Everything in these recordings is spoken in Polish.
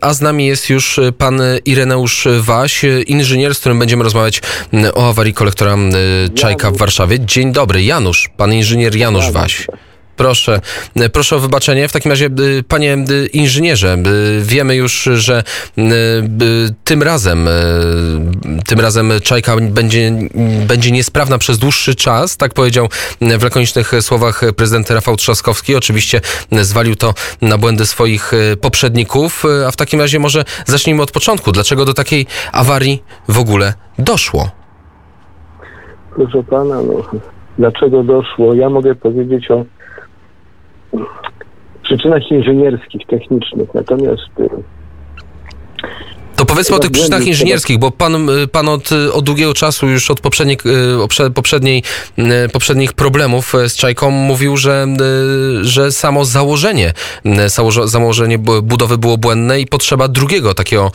A z nami jest już pan Ireneusz Waś, inżynier, z którym będziemy rozmawiać o awarii kolektora Czajka w Warszawie. Dzień dobry, Janusz, pan inżynier Janusz Waś. Proszę, proszę o wybaczenie. W takim razie, y, panie y, inżynierze, y, wiemy już, że tym razem, tym razem czajka będzie, będzie niesprawna przez dłuższy czas, tak powiedział w lakonicznych słowach prezydent Rafał Trzaskowski. Oczywiście zwalił to na błędy swoich poprzedników, a w takim razie może zacznijmy od początku. Dlaczego do takiej awarii w ogóle doszło? Proszę pana, no, dlaczego doszło? Ja mogę powiedzieć o przyczynach inżynierskich, technicznych. Natomiast y, to powiedzmy o tych przyczynach inżynierskich, bo pan, y, pan od, od długiego czasu, już od poprzedniej, y, poprzedniej, poprzednich problemów z Czajką mówił, że, że samo założenie, założenie budowy było błędne i potrzeba drugiego takiego,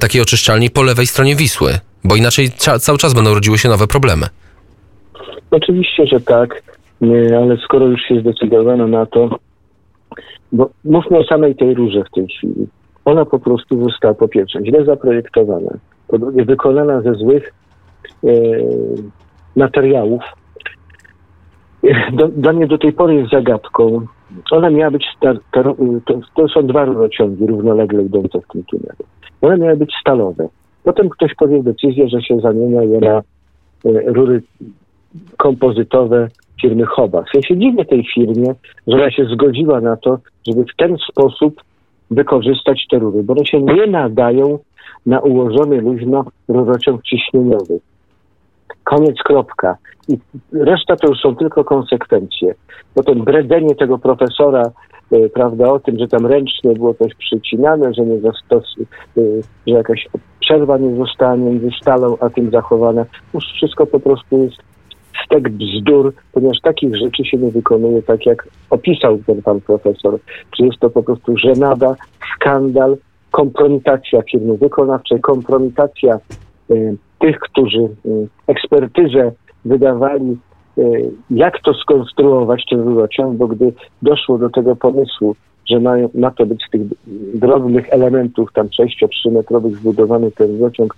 takiej oczyszczalni po lewej stronie Wisły, bo inaczej cały czas będą rodziły się nowe problemy. Oczywiście, że tak, ale skoro już się zdecydowano na to, bo mówmy o samej tej rurze w tej chwili. Ona po prostu została po pierwsze źle zaprojektowana, po drugie wykonana ze złych e, materiałów. Do, dla mnie do tej pory jest zagadką. Ona miała być, to, to, są dwa rurociągi równolegle idące w tym tunelu. One miały być stalowe. Potem ktoś podjął decyzję, że się zamienia je na e, rury kompozytowe firmy Hobas. Ja się dziwię tej firmie, że ona się zgodziła na to, żeby w ten sposób wykorzystać te rury, bo one się nie nadają na ułożony luźno rurociąg ciśnieniowy. Koniec, kropka. I reszta to już są tylko konsekwencje. Potem bredzenie tego profesora, y, prawda, o tym, że tam ręcznie było coś przycinane, że nie zastos, y, że jakaś przerwa nie zostanie między stalą a tym zachowana. Już wszystko po prostu jest stek bzdur, ponieważ takich rzeczy się nie wykonuje tak, jak opisał ten pan profesor. Czy jest to po prostu żenada, skandal, kompromitacja firmy wykonawczej, kompromitacja y, tych, którzy y, ekspertyzę wydawali, y, jak to skonstruować ten rurociąg, bo gdy doszło do tego pomysłu, że mają, ma to być z tych drobnych elementów, tam 6-3 metrowych zbudowany ten rurociąg,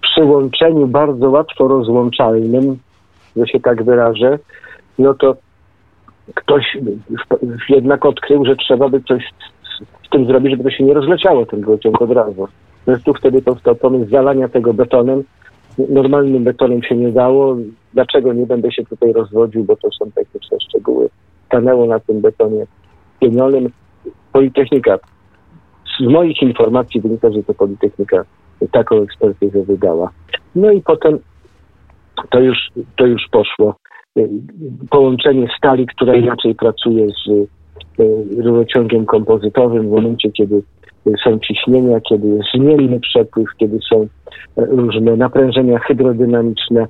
przy łączeniu bardzo łatwo rozłączalnym, że się tak wyrażę, no to ktoś jednak odkrył, że trzeba by coś z, tym zrobić, żeby to się nie rozleciało ten gałciąg od razu. No tu wtedy powstał pomysł zalania tego betonem. Normalnym betonem się nie dało. Dlaczego nie będę się tutaj rozwodził, bo to są techniczne szczegóły. Stanęło na tym betonie pienionym. Politechnika. Z moich informacji wynika, że to Politechnika taką ekspertyzę wydała. No i potem to już, to już poszło. Połączenie stali, która inaczej pracuje z e, rurociągiem kompozytowym w momencie, kiedy są ciśnienia, kiedy jest zmienny przepływ, kiedy są e, różne naprężenia hydrodynamiczne,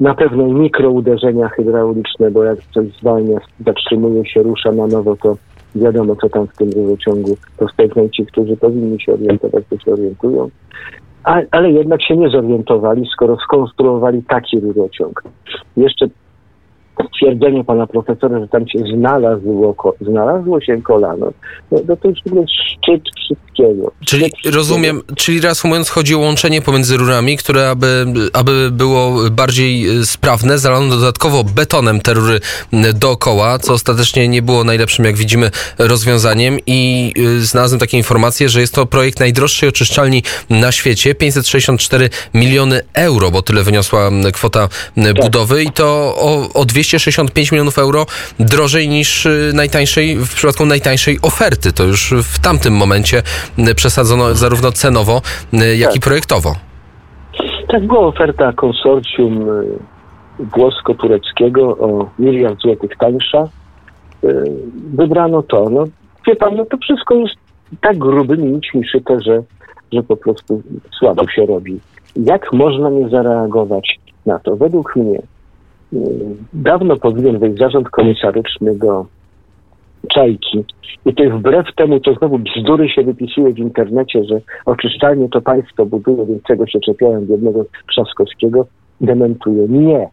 na pewno mikrouderzenia hydrauliczne, bo jak coś zwalnia, zatrzymuje się, rusza na nowo, to wiadomo, co tam w tym rurociągu powstają. Ci, którzy powinni się orientować, to się orientują ale jednak się nie zorientowali, skoro skonstruowali taki rurociąg. Jeszcze twierdzenie pana profesora, że tam się znalazło, znalazło się kolano, no, no to już jest szczyt wszystkiego. Czyli szczyt rozumiem, wszystkiego. czyli reasumując, chodzi o łączenie pomiędzy rurami, które aby, aby było bardziej e, sprawne, zalano dodatkowo betonem te rury dookoła, co ostatecznie nie było najlepszym, jak widzimy, rozwiązaniem i e, znalazłem takie informacje, że jest to projekt najdroższej oczyszczalni na świecie, 564 miliony euro, bo tyle wyniosła kwota tak. budowy i to o, o 200 265 milionów euro drożej niż y, najtańszej, w przypadku najtańszej oferty. To już w tamtym momencie y, przesadzono zarówno cenowo, y, jak tak. i projektowo. Tak, była oferta konsorcjum włosko-tureckiego o miliard złotych tańsza. Wybrano to. No, wie pan, no to wszystko jest tak grubymi nićmi szyte, że, że po prostu słabo się robi. Jak można nie zareagować na to? Według mnie dawno powinien być zarząd komisaryczny do Czajki. I to wbrew temu, to znowu bzdury się wypisuje w internecie, że oczyszczalnie to państwo buduje, więc czego się czepiałem jednego Trzaskowskiego, dementuje. Nie.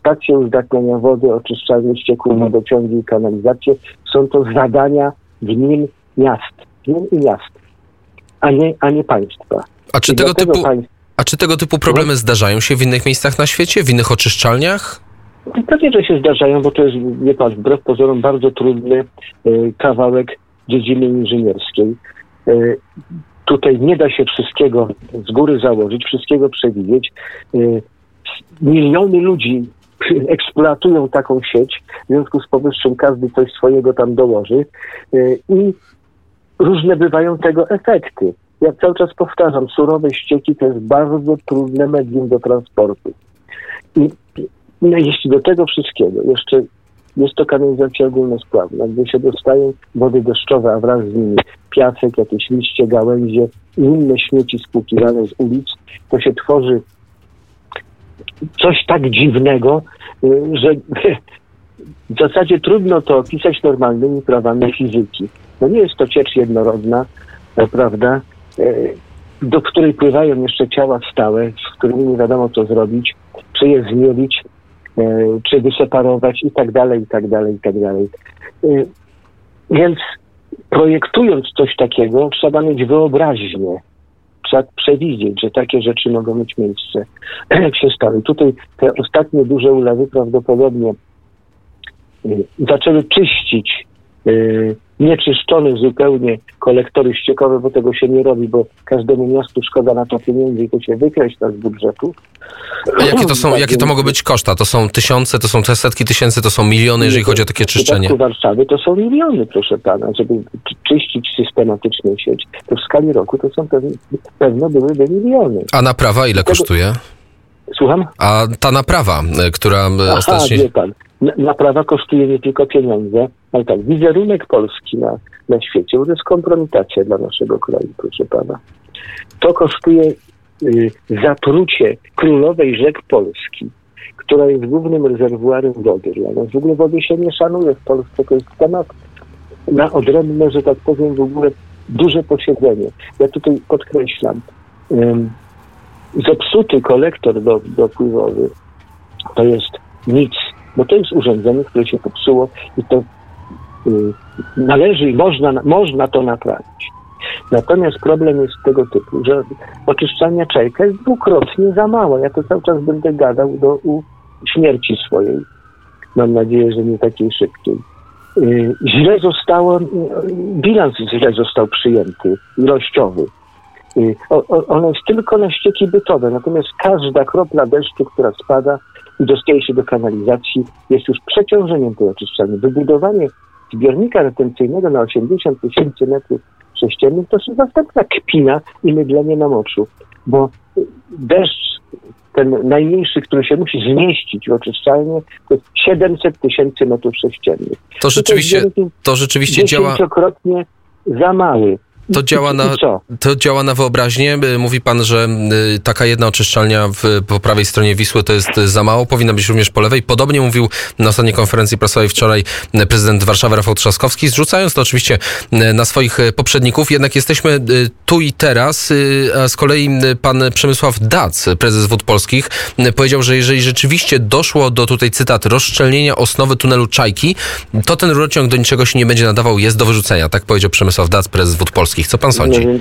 Stacje uzdatniania wody, oczyszczalnie ścieków, wodociągi i kanalizacje są to zadania gmin miast. Gmin i miast. a nie, a nie państwa. A czy, tego typu, a czy tego typu problemy zdarzają się w innych miejscach na świecie, w innych oczyszczalniach? Pewnie, że się zdarzają, bo to jest, wie pan, wbrew pozorom bardzo trudny y, kawałek dziedziny inżynierskiej. Y, tutaj nie da się wszystkiego z góry założyć, wszystkiego przewidzieć. Y, miliony ludzi eksploatują taką sieć, w związku z powyższym każdy coś swojego tam dołoży i różne bywają tego efekty. Ja cały czas powtarzam, surowe ścieki to jest bardzo trudne medium do transportu. I no, jeśli do tego wszystkiego jeszcze jest to kanalizacja ogólnospławna, gdzie się dostają wody deszczowe, a wraz z nimi piasek, jakieś liście, gałęzie i inne śmieci spłukiwane z ulic, to się tworzy coś tak dziwnego, y, że w zasadzie trudno to opisać normalnymi prawami fizyki. No nie jest to ciecz jednorodna, e, prawda, e, do której pływają jeszcze ciała stałe, z którymi nie wiadomo co zrobić, czy je zmielić, czy wyseparować i tak dalej, i tak dalej, i tak dalej. Więc projektując coś takiego, trzeba mieć wyobraźnię. Trzeba przewidzieć, że takie rzeczy mogą mieć miejsce, się stały. Tutaj te ostatnie duże ulewy prawdopodobnie zaczęły czyścić nieczyszczone zupełnie kolektory ściekowe, bo tego się nie robi, bo każdemu miastu szkoda na to pieniędzy i to się wykreśla z budżetu. A jakie to są, tak, jakie to mogą być koszta? To są tysiące, to są setki tysięcy, to są miliony, jeżeli chodzi o takie czyszczenie? W Warszawy to są miliony, proszę pana, żeby czyścić systematycznie sieć. To w skali roku to są pewno byłyby miliony. A naprawa ile kosztuje? Słucham? A ta naprawa, e, która e, Aha, ostatnio... Wie pan. Naprawa kosztuje nie tylko pieniądze, ale tak, wizerunek Polski na, na świecie, bo to jest kompromitacja dla naszego kraju, proszę pana. To kosztuje y, zatrucie królowej rzek Polski, która jest głównym rezerwuarem wody dla nas. W ogóle wody się nie szanuje w Polsce, to jest temat na odrębne, że tak powiem, w ogóle duże posiedzenie. Ja tutaj podkreślam, zepsuty kolektor do, dopływowy to jest nic, bo to jest urządzenie, które się popsuło i to y, należy i można, można to naprawić. Natomiast problem jest tego typu, że oczyszczalnia czajka jest dwukrotnie za mała. Ja to cały czas będę gadał do śmierci swojej. Mam nadzieję, że nie takiej szybkiej. Y, źle zostało, bilans źle został przyjęty, ilościowy. Y, ono jest tylko na ścieki bytowe, natomiast każda kropla deszczu, która spada i dostaje do kanalizacji, jest już przeciążeniem tej oczyszczalni. Wybudowanie zbiornika retencyjnego na 80 tysięcy metrów sześciennych to jest następna kpina i mydlenie na moczu, bo deszcz ten najmniejszy, który się musi zmieścić w oczyszczalni, to jest 700 tysięcy metrów sześciennych. To rzeczywiście, to rzeczywiście działa... Za mały. To działa, na, to działa na wyobraźnię. Mówi pan, że y, taka jedna oczyszczalnia w, po prawej stronie Wisły to jest za mało, powinna być również po lewej. Podobnie mówił na ostatniej konferencji prasowej wczoraj prezydent Warszawy Rafał Trzaskowski, zrzucając to oczywiście y, na swoich y, poprzedników. Jednak jesteśmy tu i teraz, a z kolei pan Przemysław Dac, prezes Wód Polskich, powiedział, że jeżeli rzeczywiście doszło do tutaj cytat rozszczelnienia osnowy tunelu Czajki, to ten rurociąg do niczego się nie będzie nadawał, jest do wyrzucenia. Tak powiedział Przemysław Dac, prezes Wód Polskich. Co pan sądzi? No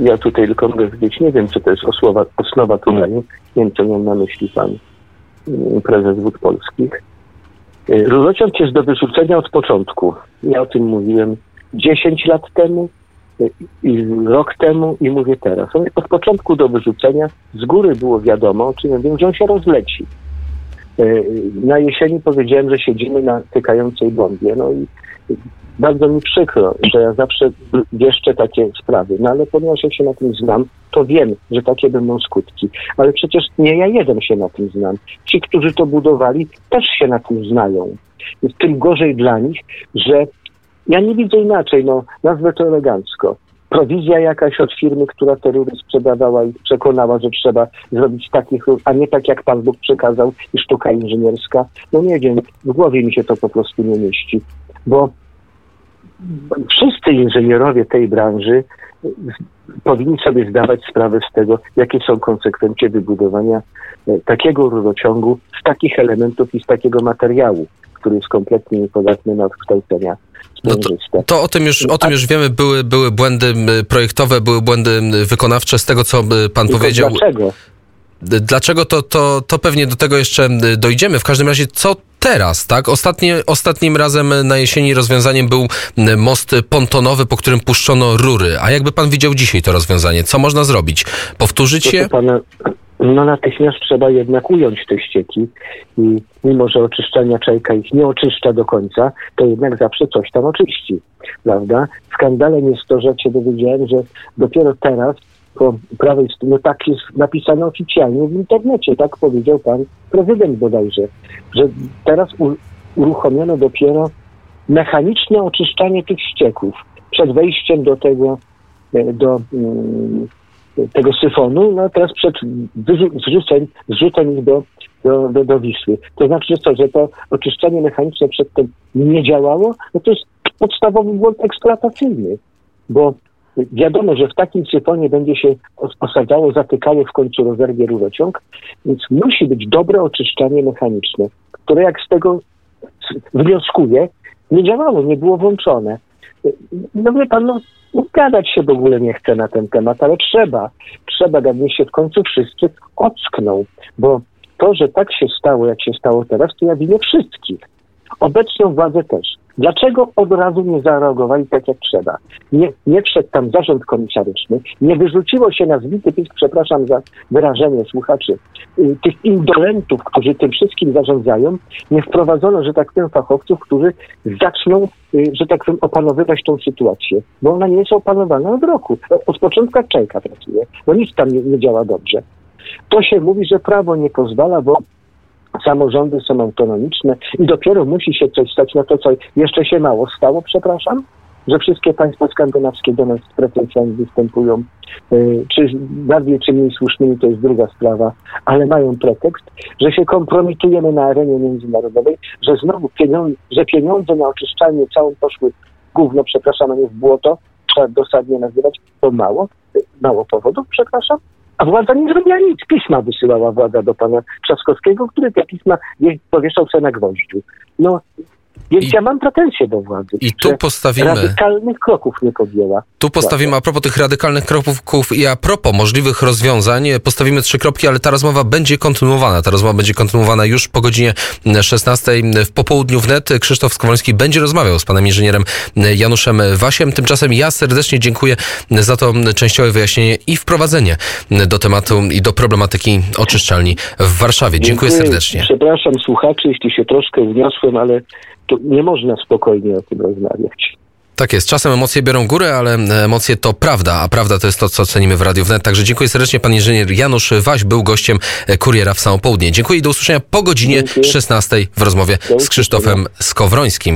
ja tutaj tylko mogę powiedzieć, nie wiem, czy to jest osnowa, osnowa tunelu. Nie wiem, co miał na myśli pan mm, prezes Wód Polskich. Y, rurociąg jest do wyrzucenia od początku. Ja o tym mówiłem 10 lat temu, y, i rok temu i mówię teraz. Od początku do wyrzucenia z góry było wiadomo, czy nie wiem, że on się rozleci. Y, na jesieni powiedziałem, że siedzimy na tykającej bombie. No i bardzo mi przykro, że ja zawsze wieszczę takie sprawy, no ale ponieważ ja się na tym znam, to wiem, że takie będą skutki. Ale przecież nie ja jeden się na tym znam. Ci, którzy to budowali, też się na tym znają. Jest tym gorzej dla nich, że ja nie widzę inaczej, no nazwę to elegancko. Prowizja jakaś od firmy, która te rury sprzedawała i przekonała, że trzeba zrobić takich rur, a nie tak jak Pan Bóg przekazał i sztuka inżynierska. No nie wiem, w głowie mi się to po prostu nie mieści. Bo wszyscy inżynierowie tej branży powinni sobie zdawać sprawę z tego, jakie są konsekwencje wybudowania e, takiego rurociągu z takich elementów i z takiego materiału, który jest kompletnie niepodatny na odkształcenia no to, to, o tym już, o tym już wiemy, były, były błędy projektowe, były błędy wykonawcze z tego, co pan Tylko powiedział. Dlaczego? Dlaczego to, to, to pewnie do tego jeszcze dojdziemy. W każdym razie, co teraz, tak? Ostatnie, ostatnim razem na jesieni rozwiązaniem był most pontonowy, po którym puszczono rury. A jakby pan widział dzisiaj to rozwiązanie, co można zrobić? Powtórzyć je? Pana, no natychmiast trzeba jednak ująć te ścieki i mimo, że oczyszczalnia Czajka ich nie oczyszcza do końca, to jednak zawsze coś tam oczyści, prawda? Skandalem jest to, że się dowiedziałem, że dopiero teraz po prawej stronie, no tak jest napisane oficjalnie w internecie, tak powiedział pan prezydent bodajże, że teraz uruchomiono dopiero mechaniczne oczyszczanie tych ścieków przed wejściem do tego, e, do um, tego syfonu, no teraz przed zrzuceń, zrzutem ich do, do, do, do Wisły. To znaczy, że co, że to oczyszczanie mechaniczne przedtem nie działało? No to jest podstawowy błąd eksploatacyjny, bo Wiadomo, że w takim syfonie będzie się osadzało, zatykało w końcu rozerwie rurociąg, więc musi być dobre oczyszczanie mechaniczne, które jak z tego wnioskuje, nie działało, nie było włączone. No wie pan, no, gadać się w ogóle nie chce na ten temat, ale trzeba, trzeba, aby się w końcu wszyscy ockną, bo to, że tak się stało, jak się stało teraz, to ja winię wszystkich. Obecną władzę też. Dlaczego od razu nie zareagowali tak, jak trzeba? Nie, nie wszedł tam zarząd komisaryczny, nie wyrzuciło się na zbity pisk, przepraszam za wyrażenie słuchaczy, y, tych indolentów, którzy tym wszystkim zarządzają, nie wprowadzono, że tak powiem, fachowców, którzy zaczną, y, że tak powiem, opanowywać tą sytuację, bo ona nie jest opanowana od roku. Od początku czajka pracuje, bo nic tam nie, nie działa dobrze. To się mówi, że prawo nie pozwala, bo samorządy są autonomiczne i dopiero musi się coś stać. Na to, co jeszcze się mało stało, przepraszam, że wszystkie państwa skandynawskie do nas z pretensjami występują, y, czy bardziej czy mniej słusznymi, to jest druga sprawa, ale mają pretekst, że się kompromitujemy na arenie międzynarodowej, że znowu pieniądze, że pieniądze na oczyszczanie całą poszły gówno, przepraszam, a nie w błoto, trzeba dosadnie nazywać, to mało, mało powodów, przepraszam, a władza nie zrobiła nic. Pisma wysyłała władza do pana Trzaskowskiego, który te pisma powieszał sobie na gwoździu. No, więc I, ja mam pretensje do władzy. I tu postawimy. Radykalnych kroków nie podjęła. Tu postawimy, a propos tych radykalnych kroków i a propos możliwych rozwiązań, postawimy trzy kropki, ale ta rozmowa będzie kontynuowana. Ta rozmowa będzie kontynuowana już po godzinie 16 w popołudniu wnet. Krzysztof Skowroński będzie rozmawiał z panem inżynierem Januszem Wasiem. Tymczasem ja serdecznie dziękuję za to częściowe wyjaśnienie i wprowadzenie do tematu i do problematyki oczyszczalni w Warszawie. Dziękuję, dziękuję serdecznie. Przepraszam słuchaczy, jeśli się troszkę wniosłem, ale to nie można spokojnie o tym rozmawiać. Tak jest. Czasem emocje biorą górę, ale emocje to prawda, a prawda to jest to, co cenimy w Radiu Wnet. Także dziękuję serdecznie. Pan inżynier Janusz Waś był gościem Kuriera w samo południe. Dziękuję i do usłyszenia po godzinie Dziękuję. 16 w rozmowie z Krzysztofem Skowrońskim.